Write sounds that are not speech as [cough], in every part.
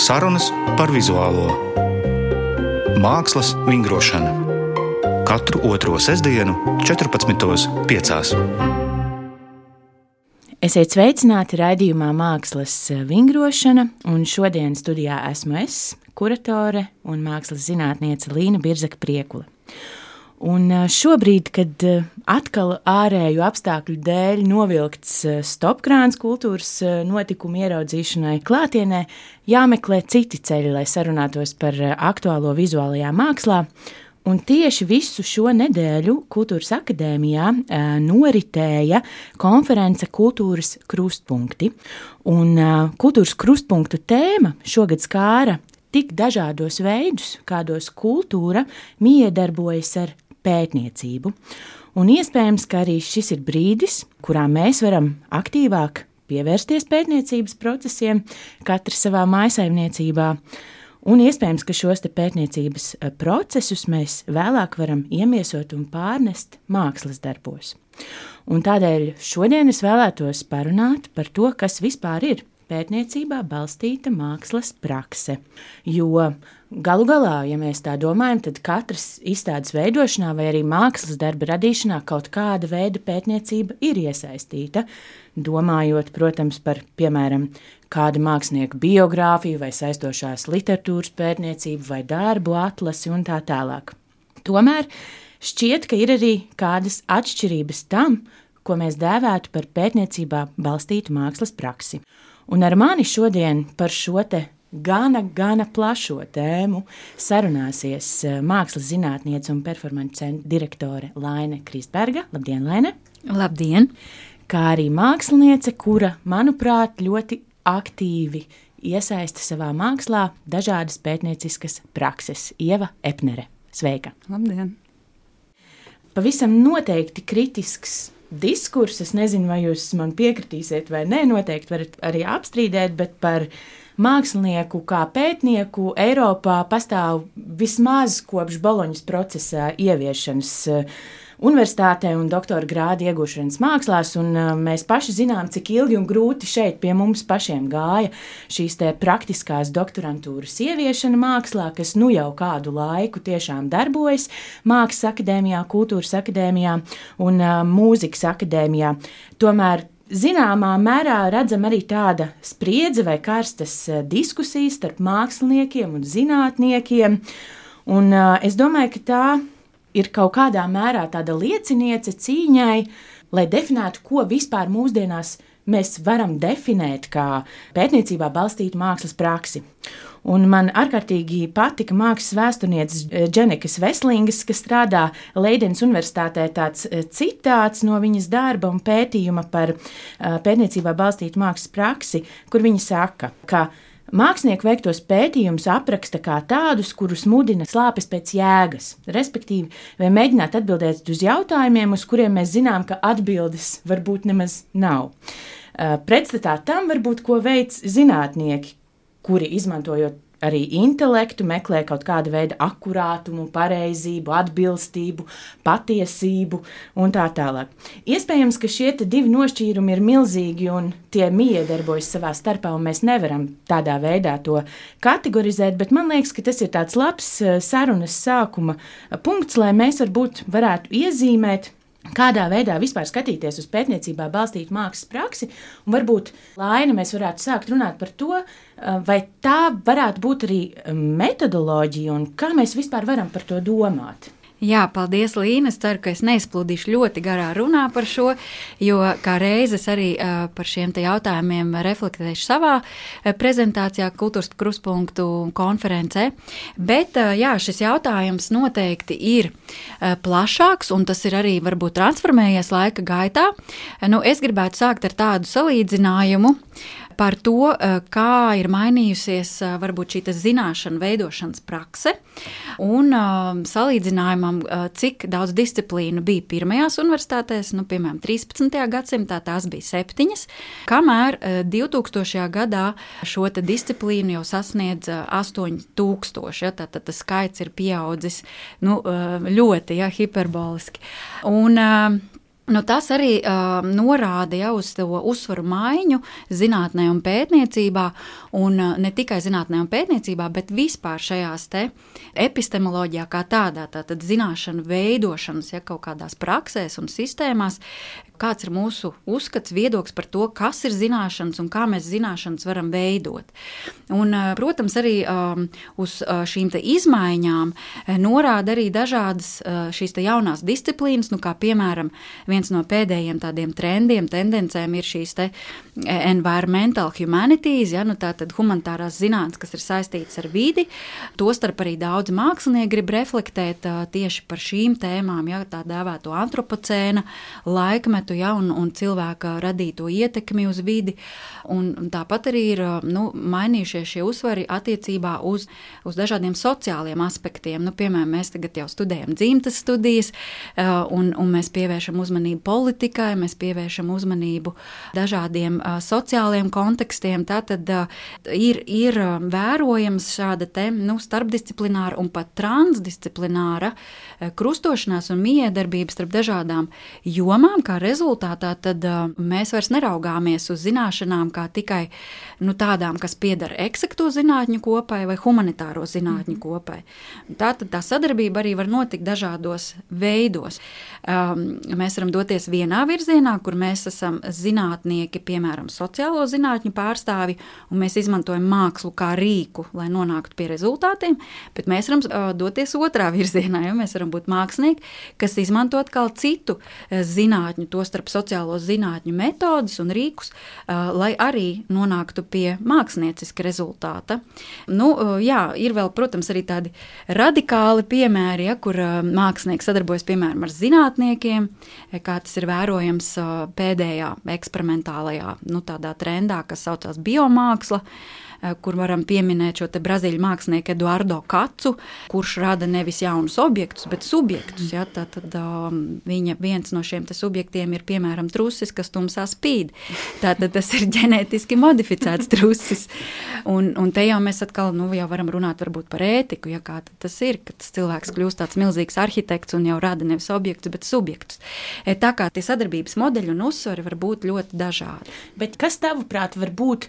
Sarunas par vizuālo mākslas vingrošanu katru otro sestdienu, 14.5. Esiet sveicināti raidījumā Mākslas vingrošana, un šodien studijā esmu es, kuratore un mākslas zinātniece Līna Birzaka Priekula. Un šobrīd, kad atkal ārēju apstākļu dēļ novilkts stopkrāns kultūras notikumu ieraudzīšanai klātienē, jāmeklē citi ceļi, lai sarunātos par aktuālo vizuālajā mākslā. Un tieši visu šo nedēļu Kultūras akadēmijā noritēja konference Kultūras krustpunkti. Un kultūras krustpunktu tēma šogad skāra tik dažādos veidus, kādos kultūra miedarbojas ar pētniecību. Un iespējams, ka arī šis ir brīdis, kurā mēs varam aktīvāk pievērsties pētniecības procesiem, katrs savā maisaimniecībā. Un iespējams, ka šos pētniecības eh, procesus mēs vēlāk varam iemiesot un pārnest mākslas darbos. Un tādēļ šodien es vēlētos parunāt par to, kas vispār ir pētniecībā balstīta mākslas prakse. Jo galu galā, ja mēs tā domājam, tad katrs izstādes veidošanā vai arī mākslas darba radīšanā kaut kāda veida pētniecība ir iesaistīta. Domājot, protams, par piemēram kāda mākslinieka biogrāfiju vai saistošās literatūras pētniecību vai darbu atlasi un tā tālāk. Tomēr šķiet, ka ir arī kādas atšķirības tam, ko mēs dēvētu par pētniecībā balstītu mākslas praksi. Un ar mani šodien par šo te gana, gana plašo tēmu sarunāsies eh, mākslas zinātniece un performance centra direktore Laine Kristberga. Labdien, Laine! Labdien! Kā arī māksliniece, kura, manuprāt, ļoti aktīvi iesaista savā mākslā dažādas pētnieciskas prakses. Ieva Epnere. Sveika! Labdien! Pavisam noteikti kritisks diskurss. Es nezinu, vai jūs man piekritīsiet vai nē, noteikti varat arī apstrīdēt, bet par mākslinieku kā pētnieku Eiropā pastāv vismaz kopš Boloņas procesa ieviešanas. Uh, universitātē un doktora grādu iegūšanas mākslās. Un, uh, mēs paši zinām, cik ilgi un grūti šeit pie mums pašiem gāja šīs praktiskās doktorantūras ieviešana mākslā, kas nu jau kādu laiku tiešām darbojas Mākslas akadēmijā, Kultūras akadēmijā un uh, Mūzikas akadēmijā. Tomēr Zināmā mērā redzam arī tāda spriedze vai karstas uh, diskusijas starp māksliniekiem un zinātniekiem. Un, uh, es domāju, ka tā ir kaut kādā mērā tāda lieciniece cīņai, lai definētu, ko vispār mūsdienās mēs varam definēt kā pētniecībā balstītu mākslas praksi. Un man ārkārtīgi patika mākslas vēsturnieces Dženikas Veslingas, kas strādā Leidenas Universitātē. Tāds eh, citāts no viņas darba un pētījuma par eh, pētniecībā balstītu mākslas praksi, kur viņa saka, ka Mākslinieku veiktos pētījumus apraksta kā tādus, kurus mudina slāpes pēc jēgas, respektīvi, vai mēģināt atbildēt uz jautājumiem, uz kuriem mēs zinām, ka atbildes varbūt nemaz nav. Pretstatā tam varbūt ko veids zinātnieki, kuri izmantojot arī intelektu, meklē kaut kādu veidu akurātumu, pareizību, atbilstību, patiesību un tā tālāk. Iespējams, ka šie divi nošķīrumi ir milzīgi un tie miedarbojas savā starpā, un mēs nevaram tādā veidā to kategorizēt, bet man liekas, ka tas ir tāds labs eh, sarunas sākuma punkts, lai mēs varbūt varētu iezīmēt kādā veidā vispār skatīties uz pētniecībā balstītu mākslas praksi, un varbūt Laina mēs varētu sākt runāt par to, eh, vai tā varētu būt arī eh, metodoloģija un kā mēs vispār varam par to domāt. Jā, paldies, Līna. Es ceru, ka es neizplūdīšu ļoti garā runā par šo, jo kā reizes arī uh, par šiem jautājumiem reflektēšu savā uh, prezentācijā, kultūras kruspunktu konferencē. Bet uh, jā, šis jautājums noteikti ir plašāks, un tas ir arī varbūt transformējies laika gaitā. Nu, es gribētu sākt ar tādu salīdzinājumu. Par to, eh, kā ir mainījusies eh, varbūt šī zināšana veidošanas prakse. Un eh, salīdzinājumam, cik daudz disciplīnu bija pirmajās universitātēs, nu, piemēram, 13. gadsimtā tās bija septiņas, kamēr 2000. gadā šo disciplīnu jau sasniedz 8000. Ja, tad tas skaits ir pieaudzis nu, ļoti ja, hiperboliski. Un, Nu, tas arī uh, norāda jau uz to uzsvaru maiņu zinātnē un pētniecībā, un uh, ne tikai zinātnē un pētniecībā, bet vispār šajās epistemoloģijā kā tādā, tātad zināšanu veidošanas, ja kaut kādās praksēs un sistēmās, kāds ir mūsu uzskats, viedoklis par to, kas ir zināšanas un kā mēs zināšanas varam veidot. Un, uh, protams, arī um, uz uh, šīm izmaiņām norāda arī dažādas uh, šīs jaunās disciplīnas, nu, kā piemēram, viens no pēdējiem tādiem trendiem, tendencēm ir šīs te eh, environmental humanities, ja, nu tātad humanitārās zinātnes, kas ir saistītas ar vidi. Tostarp arī daudz mākslinieki grib reflektēt uh, tieši par šīm tēmām, ja tā dēvēto antropocēna laikmetu, ja, un, un cilvēka radīto ietekmi uz vidi. Un, un tāpat arī ir uh, nu, mainījušies šie uzsvari attiecībā uz, uz dažādiem sociāliem aspektiem. Nu, piemēram, mēs tagad jau studējam dzimtas studijas, uh, un, un mēs pievēršam uzmanību uzmanību politikai, mēs pievēršam uzmanību dažādiem sociāliem kontekstiem. Tātad ir, ir vērojams šāda te, nu, starpdisciplināra un pat transdisciplināra krustošanās un miedarbības starp dažādām jomām. Kā rezultātā tad, mēs vairs neraugāmies uz zināšanām kā tikai nu, tādām, kas piedara eksakto zinātņu kopai vai humanitāro zinātņu -hmm. kopai. Tātad tā sadarbība arī var notikt dažādos veidos. Um, mēs varam doties vienā virzienā, kur mēs esam zinātnieki, piemēram, sociālo zinātņu pārstāvi, un mēs izmantojam mākslu kā rīku, lai nonāktu pie rezultātiem, bet mēs varam uh, doties otrā [laughs] virzienā, jo mēs varam būt mākslinieki, kas izmanto atkal citu uh, zinātņu, to starp sociālo zinātņu metodus un rīkus, uh, lai arī nonāktu pie mākslinieciska rezultāta. Nu, uh, jā, ir vēl, protams, arī tādi radikāli piemēri, ja, kur uh, mākslinieki sadarbojas piemēram ar zinātniekiem, kā tas ir vērojams pēdējā eksperimentālajā nu, trendā, kas saucās biomāksla. Eh, kur varam pieminēt šo brazīļu mākslinieku Eduardo Kacu, kurš rada nevis jaunus objektus, bet subjektus. Ja? Tad, tad um, viņa viens no šiem subjektiem ir piemēram trusis, kas tumsā spīd. Tātad tas ir ģenētiski modificēts [laughs] trusis. Un, un te jau mēs atkal nu, jau varam runāt par ētiku, ja kā tas ir, kad tas cilvēks kļūst tāds milzīgs arhitekts un jau rada nevis objektus, bet subjektus. E, tā kā tie sadarbības modeļi un uzsvari var būt ļoti dažādi. Bet kas tavuprāt var būt?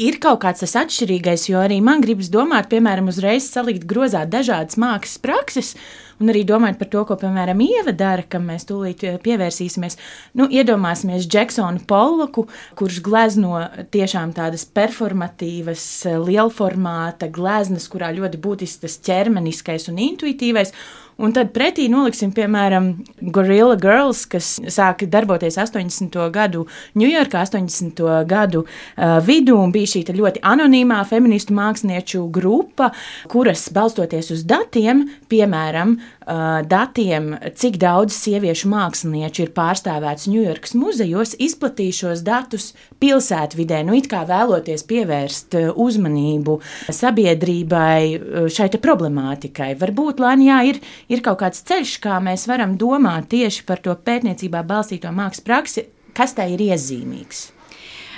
Ir kaut kāds tas atšķirīgais, jo arī man gribas domāt, piemēram, uzreiz salikt grozā dažādas mākslas prakses, un arī domājot par to, ko, piemēram, Ieva dara, kam mēs tūlīt eh, pievērsīsimies. Nu, iedomāsimies Džeksonu Pollaku, kurš glezno tiešām tādas performatīvas, eh, lielformāta gleznas, kurā ļoti būtisks tas ķermeniskais un intuitīvais. Un tad pretī noliksim, piemēram, Gorilla Girls, kas sāka darboties 80. gadu Ņujorkā, 80. gadu uh, vidū, un bija šī ļoti anonīmā feministu mākslinieču grupa, kuras balstoties uz datiem, piemēram, uh, datiem, cik daudz sieviešu mākslinieču ir pārstāvēts Ņujorkas muzejos, izplatīja šos datus pilsētvidē, nu it kā vēloties pievērst uzmanību sabiedrībai šai problemātikai. Varbūt Lānijā ir ir kaut kāds ceļš, kā mēs varam domāt tieši par to pētniecībā balstīto mākslas praksi, kas tai ir iezīmīgs.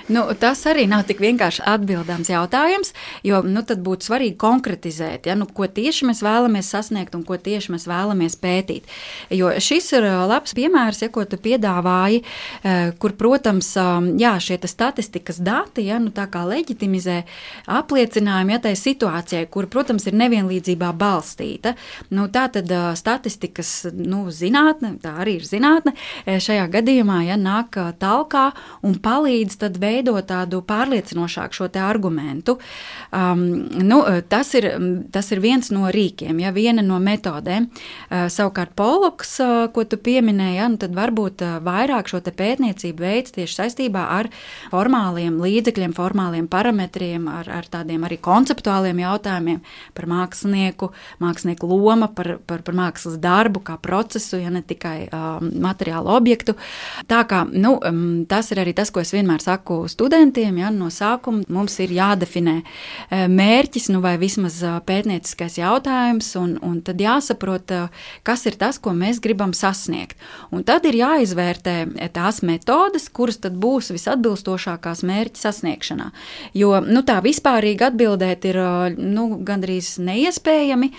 Nu, tas arī nav tik vienkārši atbildāms jautājums, jo nu, tad būtu svarīgi konkretizēt, ja, nu, ko tieši mēs vēlamies sasniegt un ko tieši mēs vēlamies pētīt. Jo šis ir labs piemērs, ja, ko tu piedāvāji, kur, protams, jā, šie statistikas dati ja, nu, leģitimizē apliecinājumu ja, tai situācijai, kur, protams, ir nevienlīdzībā balstīta. Nu, tā tad statistikas nu, zinātne, tā arī ir zinātne, šajā gadījumā ja, nāk talkā un palīdz veidot veidot tādu pārliecinošāku šo argumentu. Um, nu, tas, ir, tas ir viens no rīkiem, ja viena no metodēm. Uh, savukārt, poloks, uh, ko tu pieminēji, ja, nu, tad varbūt uh, vairāk šo pētniecību veids tieši saistībā ar formāliem līdzekļiem, formāliem parametriem, ar, ar tādiem arī konceptuāliem jautājumiem par mākslinieku, mākslinieku loma, par, par, par mākslas darbu kā procesu, ja ne tikai um, materiālu objektu. Tā kā nu, um, tas ir arī tas, ko es vienmēr saku studentiem, ja, no sākuma mums ir jādefinē mērķis, nu, vai vismaz pētnieciskais jautājums, un, un tad jāsaprot, kas ir tas, ko mēs gribam sasniegt. Un tad ir jāizvērtē tās metodes, kuras tad būs visatbilstošākās mērķa sasniegšanā. Jo nu, tā vispārīgi atbildēt ir nu, gandrīz neiespējami,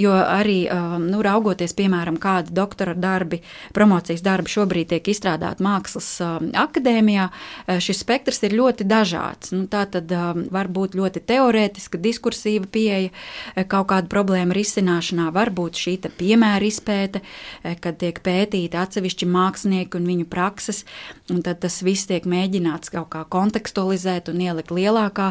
jo arī nu, raugoties, piemēram, kādi doktora darbi, promocijas darbi šobrīd tiek izstrādāti mākslas akadēmijā, šis spektrs ir ļoti dažāds. Nu, tā tad var būt ļoti teorētiska, diskursīva pieeja kaut kādu problēmu risināšanā, var būt šī piemēra izpēte, kad tiek pētīti atsevišķi mākslinieki un viņu prakses, un tad tas viss tiek mēģināts kaut kā kontekstualizēt un ielikt lielākā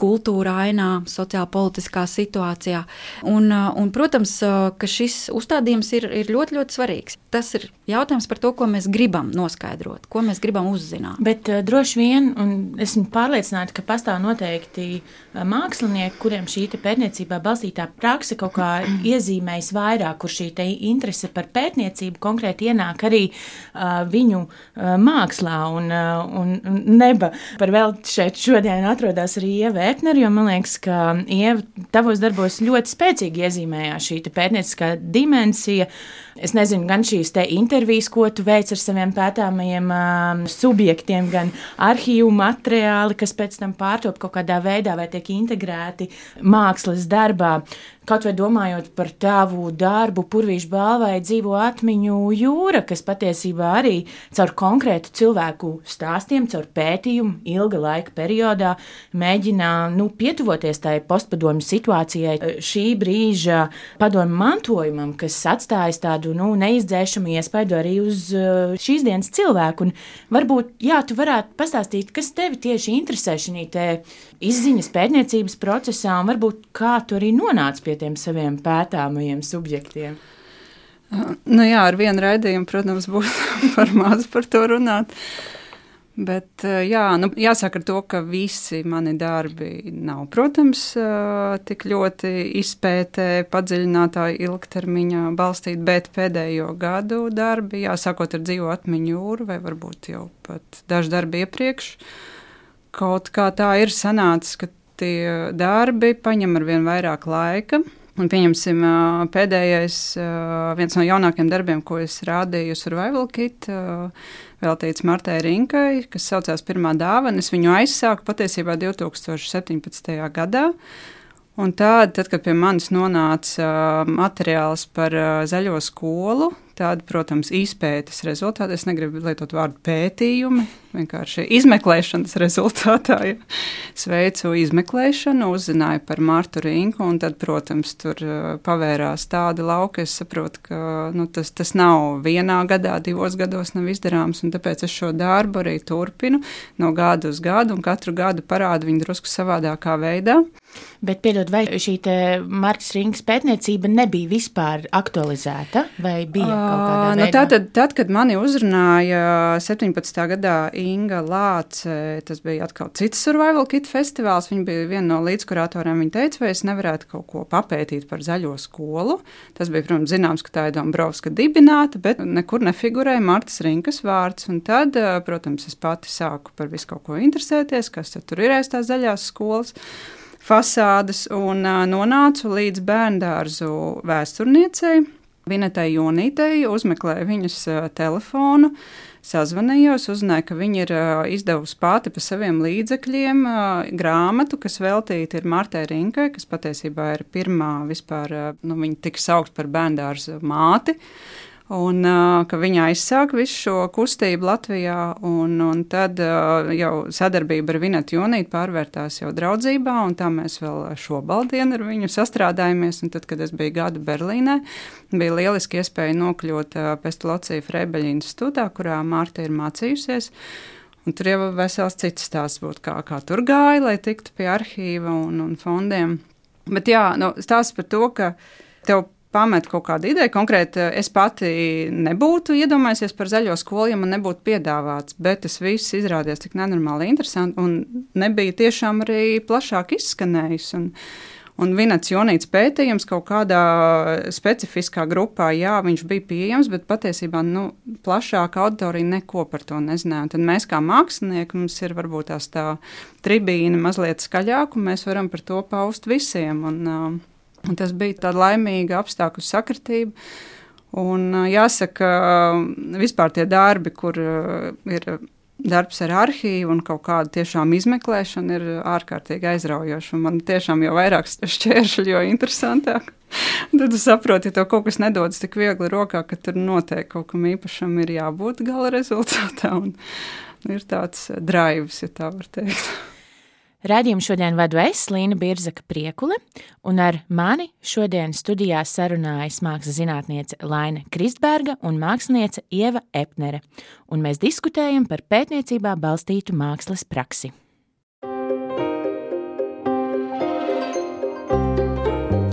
kultūra ainā, sociāla politiskā situācijā. Un, un, protams, ka šis uzstādījums ir, ir ļoti, ļoti svarīgs. Tas ir jautājums par to, ko mēs gribam noskaidrot, ko mēs gribam uzzināt. Bet uh, droši vien, un esmu pārliecināta, ka pastāv noteikti uh, mākslinieki, kuriem šī pētniecībā balstītā praksa kaut kā [clears throat] iezīmējas vairāk, kur šī interese par pētniecību konkrēti ienāk arī uh, viņu uh, mākslā. Un, uh, un, neba par vēl šeit šodien atrodas arī Ieva Epner, jo man liekas, ka Ieva tavos darbos ļoti spēcīgi iezīmējās šī pētnieciskā dimensija. Es nezinu, gan šīs te intervijas, ko tu veic ar saviem pētāmajiem um, subjektiem, gan arhīvu materiāli, kas pēc tam pārtop kaut kādā veidā vai tiek integrēti mākslas darbā. Kaut vai domājot par tavu darbu, Purvīšu balvai dzīvo atmiņu jūra, kas patiesībā arī caur konkrētu cilvēku stāstiem, caur pētījumu ilga laika periodā mēģina nu, pietuvoties tai postpadomju situācijai, šī brīža padomju mantojumam, kas atstājas tādu nu, neizdzēšamu iespaidu arī uz uh, šīs dienas cilvēku. Un varbūt, jā, tu varētu pastāstīt, kas tevi tieši interesē šī izziņas pētniecības procesā, un varbūt kā tu arī nonāci pie tiem saviem pētāmajiem subjektiem? Nu jā, ar vienu raidījumu, protams, būtu [laughs] par maz par to runāt. Bet jā, nu, jāsaka to, ka visi mani darbi nav, protams, tik ļoti izpētē, padziļinātā ilgtermiņā balstīti, bet pēdējo gadu darbi, jāsākot ar dzīvo atmiņu jūru vai varbūt jau pat daži darbi iepriekš, kaut kā tā ir sanācis, ka tie darbi paņem ar vien vairāk laika. Un pieņemsim, pēdējais, viens no jaunākajiem darbiem, ko es rādīju Survival Kit, veltīts Martai Rinkai, kas saucās Pirmā dāvana. Es viņu aizsāku patiesībā 2017. gadā. Un tad, tad, kad pie manis nonāca materiāls par zaļo skolu, Tāda, protams, izpētes rezultāti. Es negribu lietot vārdu pētījumi, vienkārši izmeklēšanas rezultātā. Ja. Es veicu izmeklēšanu, uzzināju par Martu Rinku, un tad, protams, tur uh, pavērās tādi lauki. Es saprotu, ka nu, tas, tas nav vienā gadā, divos gados nav izdarāms, un tāpēc es šo darbu arī turpinu no gada uz gadu, un katru gadu parādu viņu drusku savādākā veidā. Bet, piedod, vai šī Marta Rīgas pētniecība nebija vispār aktualizēta, vai bija veidā? Nu, tātad, tad, kad mani uzrunāja 17. gadā Inga Lāce, tas bija atkal cits survival kit festivāls, viņa bija viena no līdzkuratoriem, viņa teica, vai es nevarētu kaut ko papētīt par zaļo skolu. Tas bija, protams, zināms, ka tā ir Dombrovska dibināta, bet nekur nefigurēja Martas Rinkas vārds, un tad, protams, es pati sāku par visu kaut ko interesēties, kas tur ir aiz tās zaļās skolas fasādes un nonācu līdz bērndārzu vēsturniecei. Vinetai Jonītei uzmeklēju viņas telefonu, sazvanījos, uzzināju, ka viņa ir izdevusi pati pa saviem līdzekļiem grāmatu, kas veltīta ir Martai Rinkai, kas patiesībā ir pirmā vispār, nu, viņa tika saukt par bērndārzu māti. Un ka viņa aizsāka visu šo kustību Latvijā, un, un tad jau sadarbība ar Vinetu Junītu pārvērtās jau draudzībā, un tā mēs vēl šobaldien ar viņu sastrādājamies. Un tad, kad es biju gadu Berlīnē, bija lieliski iespēja nokļūt Pestolocija Freibeļa institūtā, kurā Mārta ir mācījusies. Un tur jau vesels cits stāsts būtu, kā, kā tur gāja, lai tiktu pie arhīva un, un fondiem. Bet jā, nu, stāsts par to, ka tev pamet kaut kādu ideju. Konkrēti, es pati nebūtu iedomājusies par zaļo skolu, ja man nebūtu piedāvāts, bet tas viss izrādījās tik nenormāli interesanti un nebija tiešām arī plašāk izskanējis. Un, Un Vinets Jonīts pētījums kaut kādā specifiskā grupā, jā, viņš bija pieejams, bet patiesībā nu, plašāka auditorija neko par to nezināja. Un tad mēs kā mākslinieki, mums ir varbūt tās tā tribīna mazliet skaļāka, un mēs varam par to paust visiem. Un, uh, un tas bija tāda laimīga apstākļu sakritība. Un, jāsaka, vispār tie darbi, kur ir darbs ar arhīvu un kaut kādu tiešām izmeklēšanu, ir ārkārtīgi aizraujoši. Man tiešām jau vairāk šķēršļu, jo interesantāk. Tad tu saproti, ja tev kaut kas nedodas tik viegli rokā, ka tur noteikti kaut kam īpašam ir jābūt gala rezultātā. Un ir tāds drives, ja tā var teikt. Radījumu šodien vadu es, Līna Birzaka Priekule, un ar mani šodien studijā sarunājas mākslas zinātniece Laina Kristberga un māksliniece Ieva Epnere, un mēs diskutējam par pētniecībā balstītu mākslas praksi.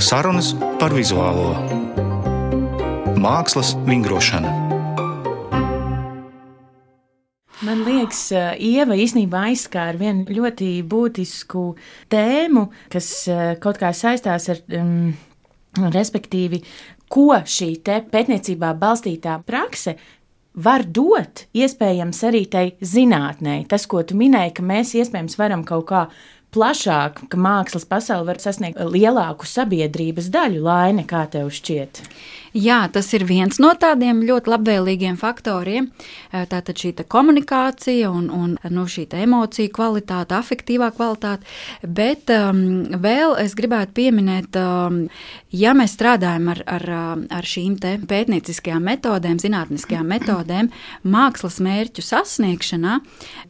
Sarunas par vizuālo mākslas vingrošanu. Man liekas, Ieva īstenībā aizskāra vienu ļoti būtisku tēmu, kas kaut kā saistās ar, um, respektīvi, ko šī pētniecībā balstītā prakse var dot, iespējams, arī tai zinātnē. Tas, ko tu minēji, ka mēs iespējams varam kaut kā plašāk, ka mākslas pasaule var sasniegt lielāku sabiedrības daļu, lai nekā tev šķiet. Jā, tas ir viens no tādiem ļoti labvēlīgiem faktoriem. Tātad šī komunikācija un, un nu, šī emocija kvalitāte, afektīvā kvalitāte. Bet um, vēl es gribētu pieminēt, um, ja mēs strādājam ar, ar, ar šīm pētnieciskajām metodēm, zinātniskajām metodēm, mākslas mērķu sasniegšanā,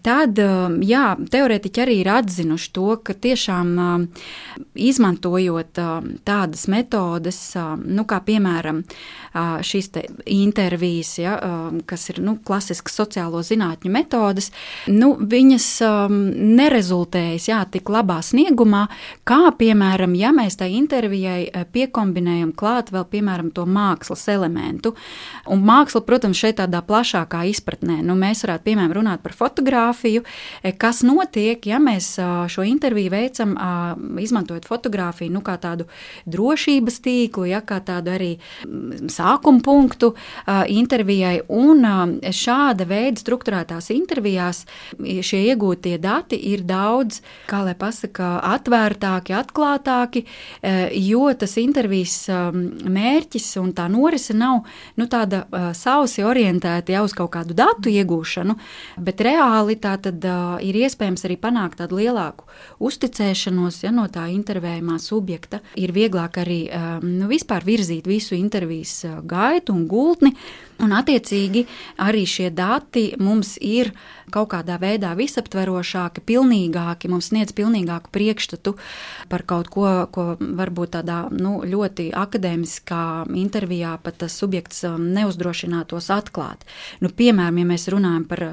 tad um, jā, teorētiķi arī ir atzinuši to, ka tiešām um, izmantojot um, tādas metodes, um, nu, kā piemēram šīs intervijas, ja, kas ir nu, klasiskas sociālo zinātņu metodes, nu, viņas nerezultējas jā, tik labā sniegumā, kā piemēram, ja mēs tai intervijai piekombinējam klāt vēl piemēram to mākslas elementu. Un māksla, protams, šeit tādā plašākā izpratnē. Nu, mēs varētu piemēram runāt par fotografiju, kas notiek, ja mēs šo interviju veicam, izmantojot fotografiju nu, kā tādu drošības tīklu, ja kā tādu arī sākuma punktu intervijai. Un šāda veida struktūrētās intervijās šie iegūtie dati ir daudz, kā lai pasaka, atvērtāki, atklātāki, jo tas intervijas mērķis un tā norise nav nu, tāda sausi orientēta jau uz kaut kādu datu iegūšanu, bet reāli tā tad ir iespējams arī panākt tādu lielāku uzticēšanos ja, no tā intervējumā subjekta. Ir vieglāk arī nu, vispār virzīt visu intervijas gaitu un gultni. Un, attiecīgi, arī šie dati mums ir kaut kādā veidā visaptverošāki, pilnīgāki, mums sniedz pilnīgāku priekšstatu par kaut ko, ko varbūt tādā nu, ļoti akadēmiskā intervijā pat tas subjekts um, neuzdrošinātos atklāt. Nu, piemēram, ja mēs runājam par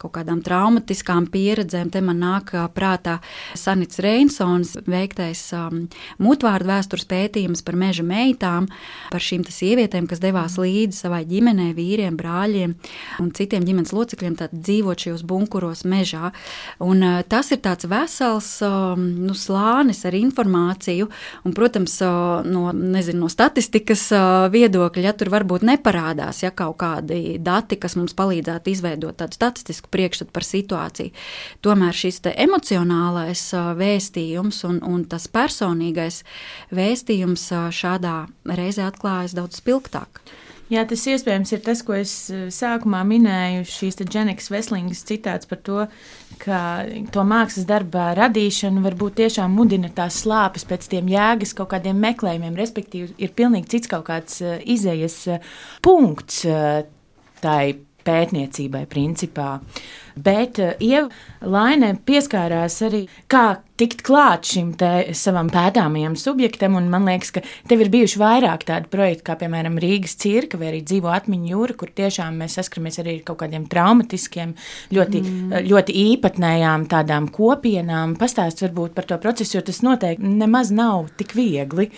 kaut kādām traumatiskām pieredzēm, te man nāk uh, prātā Sanits Reinsons veiktais um, mutvārdu vēstures pētījums par meža meitām, par šīm sievietēm, kas devās līdzi savai ģimenei vīriem, brāļiem un citiem ģimenes locekļiem dzīvot šajos bunkuros mežā. Un, uh, tas ir tāds vesels um, nu, slānis ar informāciju, un, protams, uh, no, nezinu, no statistikas uh, viedokļa, ja tur varbūt neparādās ja, kaut kādi dati, kas mums palīdzētu izveidot tādu statistisku priekšstatu par situāciju. Tomēr šis emocionālais vēstījums un, un tas personīgais vēstījums šādā reizē atklājas daudz spilgtāk. Jā, tas iespējams ir tas, ko es eh, sākumā minēju, šīs Dženikas Veslīngas citāts par to, ka to mākslas darbā radīšana varbūt tiešām mudina tās slāpes pēc tiem jēgas kaut kādiem meklējumiem, respektīvi ir pilnīgi cits kaut kāds eh, izējas eh, punkts tai pētniecībai principā. Bet Ieva Laine pieskārās arī, kā tikt klāt šim savam pētāmajam subjektam. Man liekas, ka tev ir bijuši vairāk tādu projektu, kā piemēram Rīgas cirka vai arī dzīvo atmiņu jūra, kur tiešām mēs saskaramies arī ar kaut kādiem traumatiskiem, ļoti, mm. ļoti īpatnējām tādām kopienām. Pastāst varbūt par to procesu, jo tas noteikti nemaz nav tik viegli.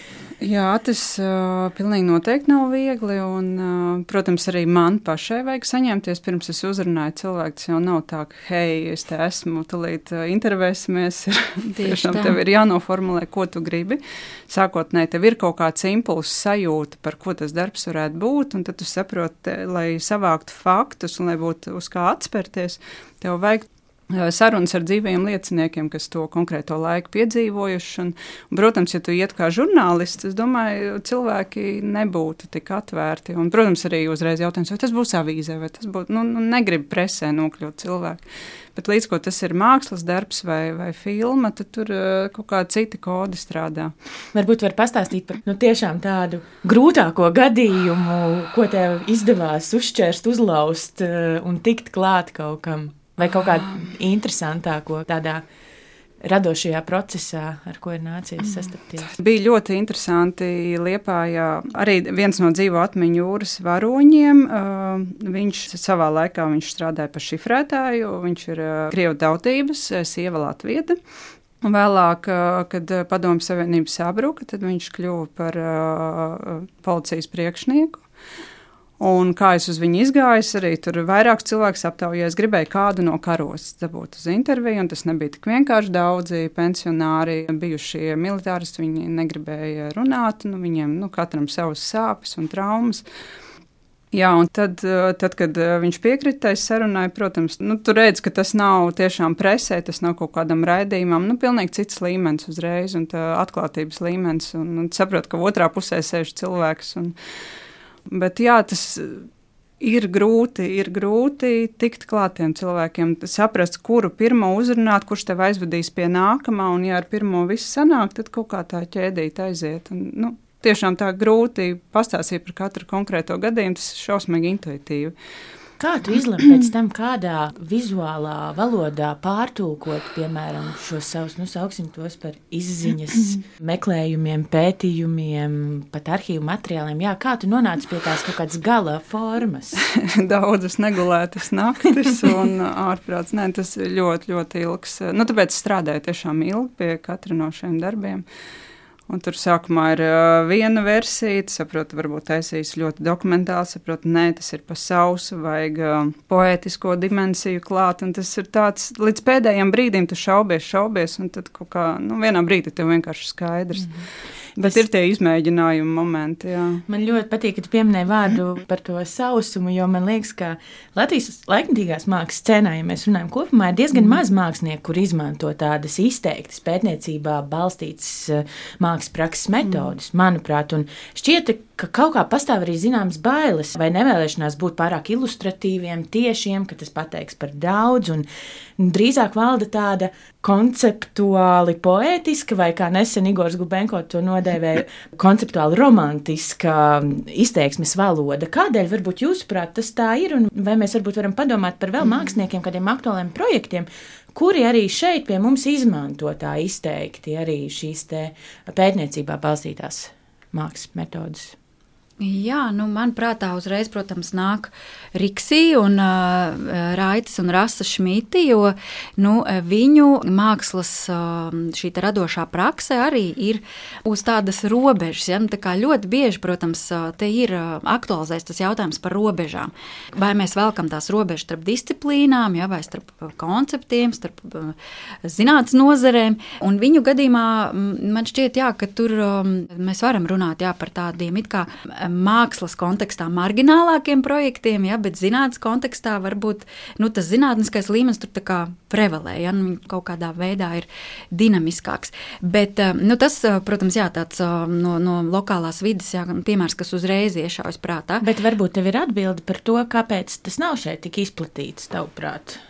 Jā, tas uh, pilnīgi noteikti nav viegli. Un, uh, protams, arī man pašai vajag saņemties, pirms es uzrunāju cilvēku. Tas jau nav nav tā, ka, hei, es te esmu, tūlīt intervēsimies. [laughs] Tiešām tev ir jānoformulē, ko tu gribi. Sākotnēji tev ir kaut kāds impulss sajūta, par ko tas darbs varētu būt, un tad tu saproti, lai savāktu faktus un lai būtu uz kā atspērties, tev vajag sarunas ar dzīviem lieciniekiem, kas to konkrēto laiku piedzīvojuši. Un, un, protams, ja tu iet kā žurnālists, es domāju, cilvēki nebūtu tik atvērti. Un, protams, arī uzreiz jautājums, vai tas būs avīzē, vai tas būtu, nu, nu negrib presē nokļūt cilvēki. Bet līdz ko tas ir mākslas darbs vai, vai filma, tad tur kaut kā citi kodi strādā. Varbūt var pastāstīt par nu, tiešām tādu grūtāko gadījumu, ko tev izdevās uzšķērst, uzlauzt uh, un tikt klāt kaut kam vai kaut kādu interesantāko tādā radošajā procesā, ar ko ir nācies mm. sastapties. Bija ļoti interesanti Liepājā. Arī viens no dzīvo atmiņu jūras varoņiem. Uh, viņš savā laikā viņš strādāja par šifrētāju. Viņš ir uh, Krievu tautības, uh, sieva Latvieta. Un vēlāk, kad Padomju Savienība sabruka, tad viņš kļuva par policijas priekšnieku. Un kā es uz viņu izgāju, arī tur vairākus cilvēkus aptaujāju. Es gribēju kādu no karos dabūt uz interviju, un tas nebija tik vienkārši. Daudzi pensionāri, bijušie militāristi, viņi negribēja runāt. Nu, viņiem nu, katram savas sāpes un traumas. Jā, un tad, tad kad viņš piekrita tai sarunai, protams, nu, tur redz, ka tas nav tiešām presē, tas nav kaut kādam raidījumam. Nu, pilnīgi cits līmenis uzreiz, un atklātības līmenis. Un, un saprot, ka otrā pusē sēž cilvēks. Un, Bet jā, tas ir grūti, ir grūti tikt klātiem cilvēkiem, saprast, kuru pirmo uzrunāt, kurš tev aizvedīs pie nākamā, un ja ar pirmo viss sanāk, tad kaut kā tā ķēdīt aiziet. Un, nu, tiešām tā grūti pastāstīt par katru konkrēto gadījumu, tas ir šausmīgi intuitīvi. Kā tu izlemj pēc tam, kādā vizuālā valodā pārtulkot, piemēram, šos savus, nu, sauksim tos par izziņas [clears throat] meklējumiem, pētījumiem, pat arhīvu materiāliem? Jā, kā tu nonāci pie tās kaut kādas gala formas? [laughs] Daudzas negulētas naktis un [laughs] ārprāts. Nē, tas ļoti, ļoti ilgs. Nu, tāpēc strādāju tiešām ilgi pie katra no šiem darbiem. Un tur sākumā ir uh, viena versija, saprotu, varbūt taisīs ļoti dokumentāli, saprotu, nē, tas ir pa sausu, vajag uh, poētisko dimensiju klāt, un tas ir tāds, līdz pēdējiem brīdim tu šaubies, šaubies, un tad kaut kā, nu, vienā brīdī tev vienkārši skaidrs. Mm -hmm. Bet ir tie izmēģinājumi momenti. Jā. Man ļoti patīk, ka tu pieminēji vārdu par to sausumu, jo man liekas, ka Latvijas laikmatīgās mākslas scēnā, ja mēs runājam kopumā, ir diezgan mm. maz mākslinieku, kur izmanto tādas izteiktas pētniecībā balstītas eh, mākslas prakses metodas, mm. manuprāt. Un šķiet, ka kaut kā pastāv arī zināmas bailes vai nevēlēšanās būt pārāk ilustratīviem, tiešiem, ka tas pateiks par daudz. Un, drīzāk valda tāda konceptuāli poētiska, vai kā nesen Igors Gubenko to nodēvēja, konceptuāli romantiska izteiksmes valoda. Kādēļ varbūt jūsuprāt tas tā ir, un vai mēs varbūt varam padomāt par vēl māksliniekiem, kādiem aktuāliem projektiem, kuri arī šeit pie mums izmanto tā izteikti arī šīs pētniecībā balstītās mākslas metodas? Jā, nu, man prātā uzreiz, protams, nāk Riksija un uh, Raitas un Rasa Šmiti, jo nu, viņu mākslas šī radošā prakse arī ir uz tādas robežas. Ja? Nu, tā ļoti bieži, protams, te ir aktualizēts tas jautājums par robežām. Vai mēs velkam tās robežas starp disciplīnām, ja? vai starp konceptiem, starp zinātnes nozarēm. Un viņu gadījumā man šķiet, jā, ka tur mēs varam runāt jā, par tādiem it kā mākslas kontekstā marginālākiem projektiem, ja, bet zinātnīs kontekstā varbūt nu, tas zinātniskais līmenis tur prevalē, ja nu, kaut kādā veidā ir dinamiskāks. Bet eh, nu, tas, eh, protams, jā, tāds eh, no, no lokālās vidas jā, piemērs, kas uzreiz iešaujas prātā. Bet varbūt tev ir atbilde par to, kāpēc tas nav šeit tik izplatīts, tavuprāt.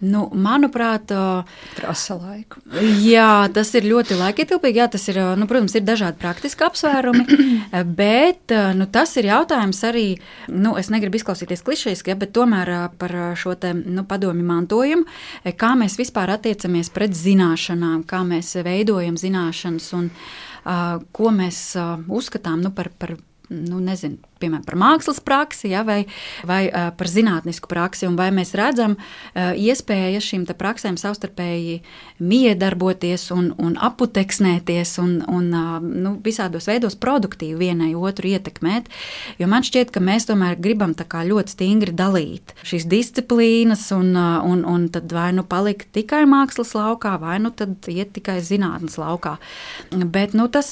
Nu, manuprāt, prasa laiku. Jā, tas ir ļoti laikietilpīgi. Jā, tas ir, nu, protams, ir dažādi praktiski apsvērumi, [clears throat] bet nu, tas ir jautājums arī, nu, es negribu izklausīties klišejiski, ja, bet tomēr par šo te, nu, padomju mantojumu, kā mēs vispār attiecamies pret zināšanām, kā mēs veidojam zināšanas un uh, ko mēs uh, uzskatām nu, par, par nu, nezinu, piemēram, par mākslas praksi, ja, vai, vai par zinātnisku praksi, un vai mēs redzam iespējas šīm praksēm savstarpēji miedarboties un, un aputeksnēties un, un nu, visādos veidos produktīvi vienai otru ietekmēt. Jo man šķiet, ka mēs tomēr gribam ļoti stingri dalīt šīs disciplīnas, un, un, un tad vai nu palikt tikai mākslas laukā, vai nu tad iet tikai zinātnes laukā. Bet nu, tas,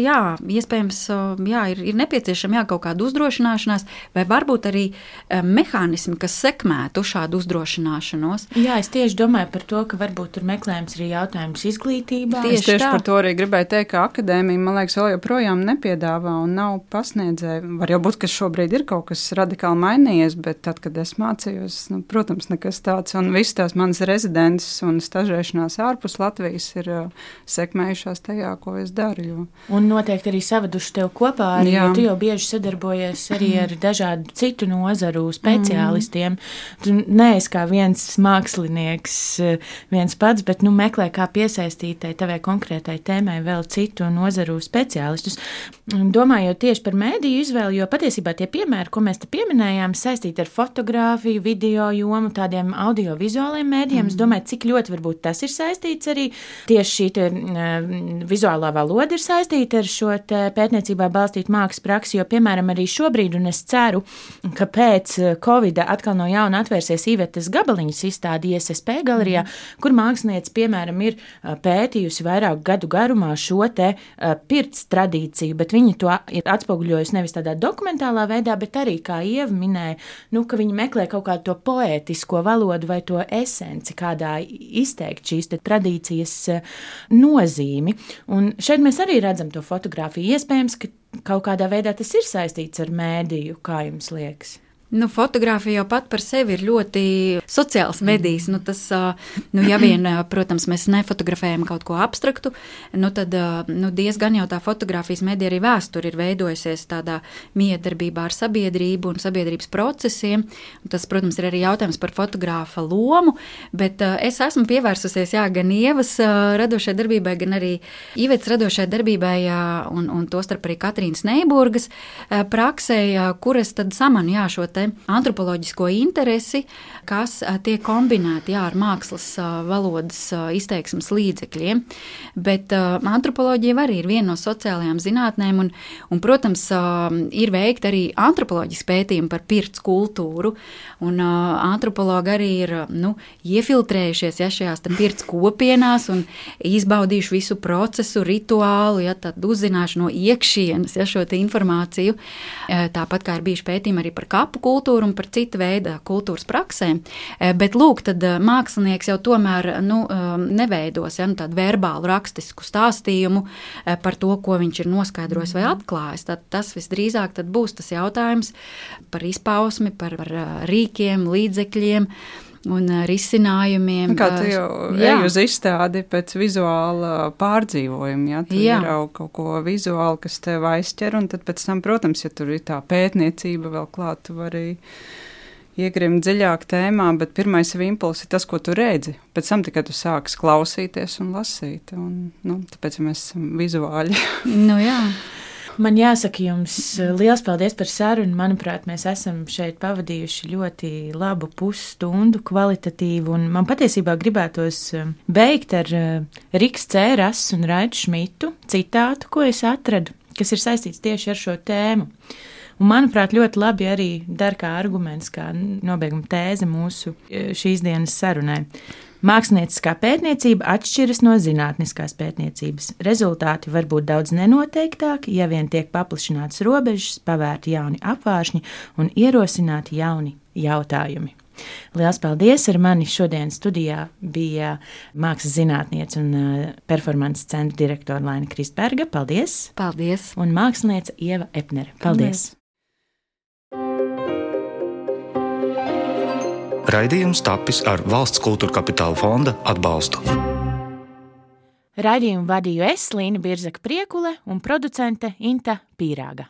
jā, iespējams, jā, ir, ir nepieciešama jā, kaut kāda uzdrošināšanās, vai varbūt arī mehānismi, kas sekmētu šādu uzdrošināšanos. Jā, es tieši domāju par to, ka varbūt tur meklējums arī jautājums izglītībā. Tieši, tieši par to arī gribēju teikt, ka akadēmija, man liekas, vēl joprojām nepiedāvā un nav pasniedzēja. Var jau būt, ka šobrīd ir kaut kas radikāli mainījies, bet tad, kad es mācījos, nu, protams, nekas tāds. Un visas tās manas rezidents un stažēšanās ārpus Latvijas ir uh, sekmējušās tajā, ko es daru. Jo. Un noteikti arī savaduši tev kopā, arī, jo tu jau bieži sadarbojies arī ar dažādu citu nozaru speciālistiem. Mm. Tu neesi kā viens mākslinieks, viens pats, bet nu, meklē, kā piesaistīt tavai konkrētai tēmai vēl citu nozaru speciālistus. Domājot tieši par mēdīju izvēli, jo patiesībā tie piemēri, ko mēs te pieminējām, saistīti ar fotografiju, video jomu, tādiem audiovizuāliem mēdījiem. Mm. Es domāju, cik ļoti varbūt tas ir saistīts arī tieši šī te, uh, vizuālā valoda ir saistīta ar šo pētniecībā balstītu mākslas praksi, jo, piemēram, arī šobrīd, un es ceru, ka pēc Covid atkal no jauna atvērsies Ivetes gabaliņas izstāde ISSP galerijā, mm. kur mākslinieci, piemēram, ir pētījusi vairāku gadu garumā šo te uh, pirts tradīciju, bet viņi to ir atspoguļojusi nevis tādā dokumentālā veidā, bet arī, kā Ieva minēja, nu, ka viņi meklē kaut kādu to poētisko valodu vai to esenci, kādā izteikt šīs tradīcijas nozīmi. Un šeit mēs arī redzam to fotografiju. Iespējams, ka kaut kādā veidā tas ir saistīts ar mēdīju, kā jums liekas. Nu, fotografija jau pat par sevi ir ļoti sociāls medijs. Nu, tas, nu, ja vien, protams, mēs nefotografējam kaut ko abstraktu, nu, tad nu, diezgan jau tā fotografijas medija arī vēsture ir veidojusies tādā miedarbībā ar sabiedrību un sabiedrības procesiem. Un tas, protams, ir arī jautājums par fotogrāfa lomu, bet es esmu pievērsusies jā, gan Ievas radošai darbībai, gan arī Ivets radošai darbībai un, un tostarp arī Katrīnas Neiburgas praksē, kuras tad samanu jā, šo te antropoloģisko interesi, kas tiek kombinēti jā, ar mākslas valodas izteiksmes līdzekļiem. Bet antropoloģija arī ir viena no sociālajām zinātnēm, un, un protams, ir veikta arī antropoloģiski pētījumi par pirts kultūru. Un antropologi arī ir nu, iefiltrējušies ja, šajās pirts kopienās un izbaudījuši visu procesu, rituālu, ja, uzzinājuši no iekšienes ja, šo informāciju. Tāpat kā ir bijuši pētījumi arī par kapu kultūru kultūru un par citu veidu kultūras praksēm. Eh, bet, lūk, tad eh, mākslinieks jau tomēr nu, eh, neveidos ja, nu, tādu verbālu rakstisku stāstījumu par to, ko viņš ir noskaidrojis vai atklājis. Tad tas visdrīzāk būs tas jautājums par izpausmi, par, par rīkiem, līdzekļiem un risinājumiem. Kā tu jau ej uz izstādi pēc vizuāla pārdzīvojuma, ja tu jā. ir kaut ko vizuāli, kas tev aizķer, un tad pēc tam, protams, ja tur ir tā pētniecība vēl klāt, tu vari iegrimt dziļāk tēmā, bet pirmais impulss ir tas, ko tu redzi. Pēc tam tikai tu sāksi klausīties un lasīt, un nu, tāpēc mēs esam vizuāļi. nu, jā. Man jāsaka jums eh, liels paldies par sarunu. Manuprāt, mēs esam šeit pavadījuši ļoti labu pusstundu, kvalitatīvu. Man patiesībā gribētos eh, beigt ar eh, Riks Cēras un Raidu Šmitu citātu, ko es atradu, kas ir saistīts tieši ar šo tēmu. Un, manuprāt, ļoti labi arī der kā arguments, kā nobeiguma tēze mūsu šīs dienas sarunai. Mākslinieckā pētniecība atšķiras no zinātniskās pētniecības. Rezultāti var būt daudz nenoteiktāki, ja vien tiek paplašināts robežas, pavērti jauni apvāršņi un ierosināti jauni jautājumi. Lielas paldies! Ar mani šodien studijā bija mākslas zinātniece un uh, performances centra direktore Laina Kristberga. Paldies! Paldies! Un māksliniece Ieva Epnere. Paldies! paldies. Raidījums tapis ar valsts kultūra kapitāla fonda atbalstu. Raidījumu vadīju es, Līna Birzaka Priekule un producente Inta Pīrāga.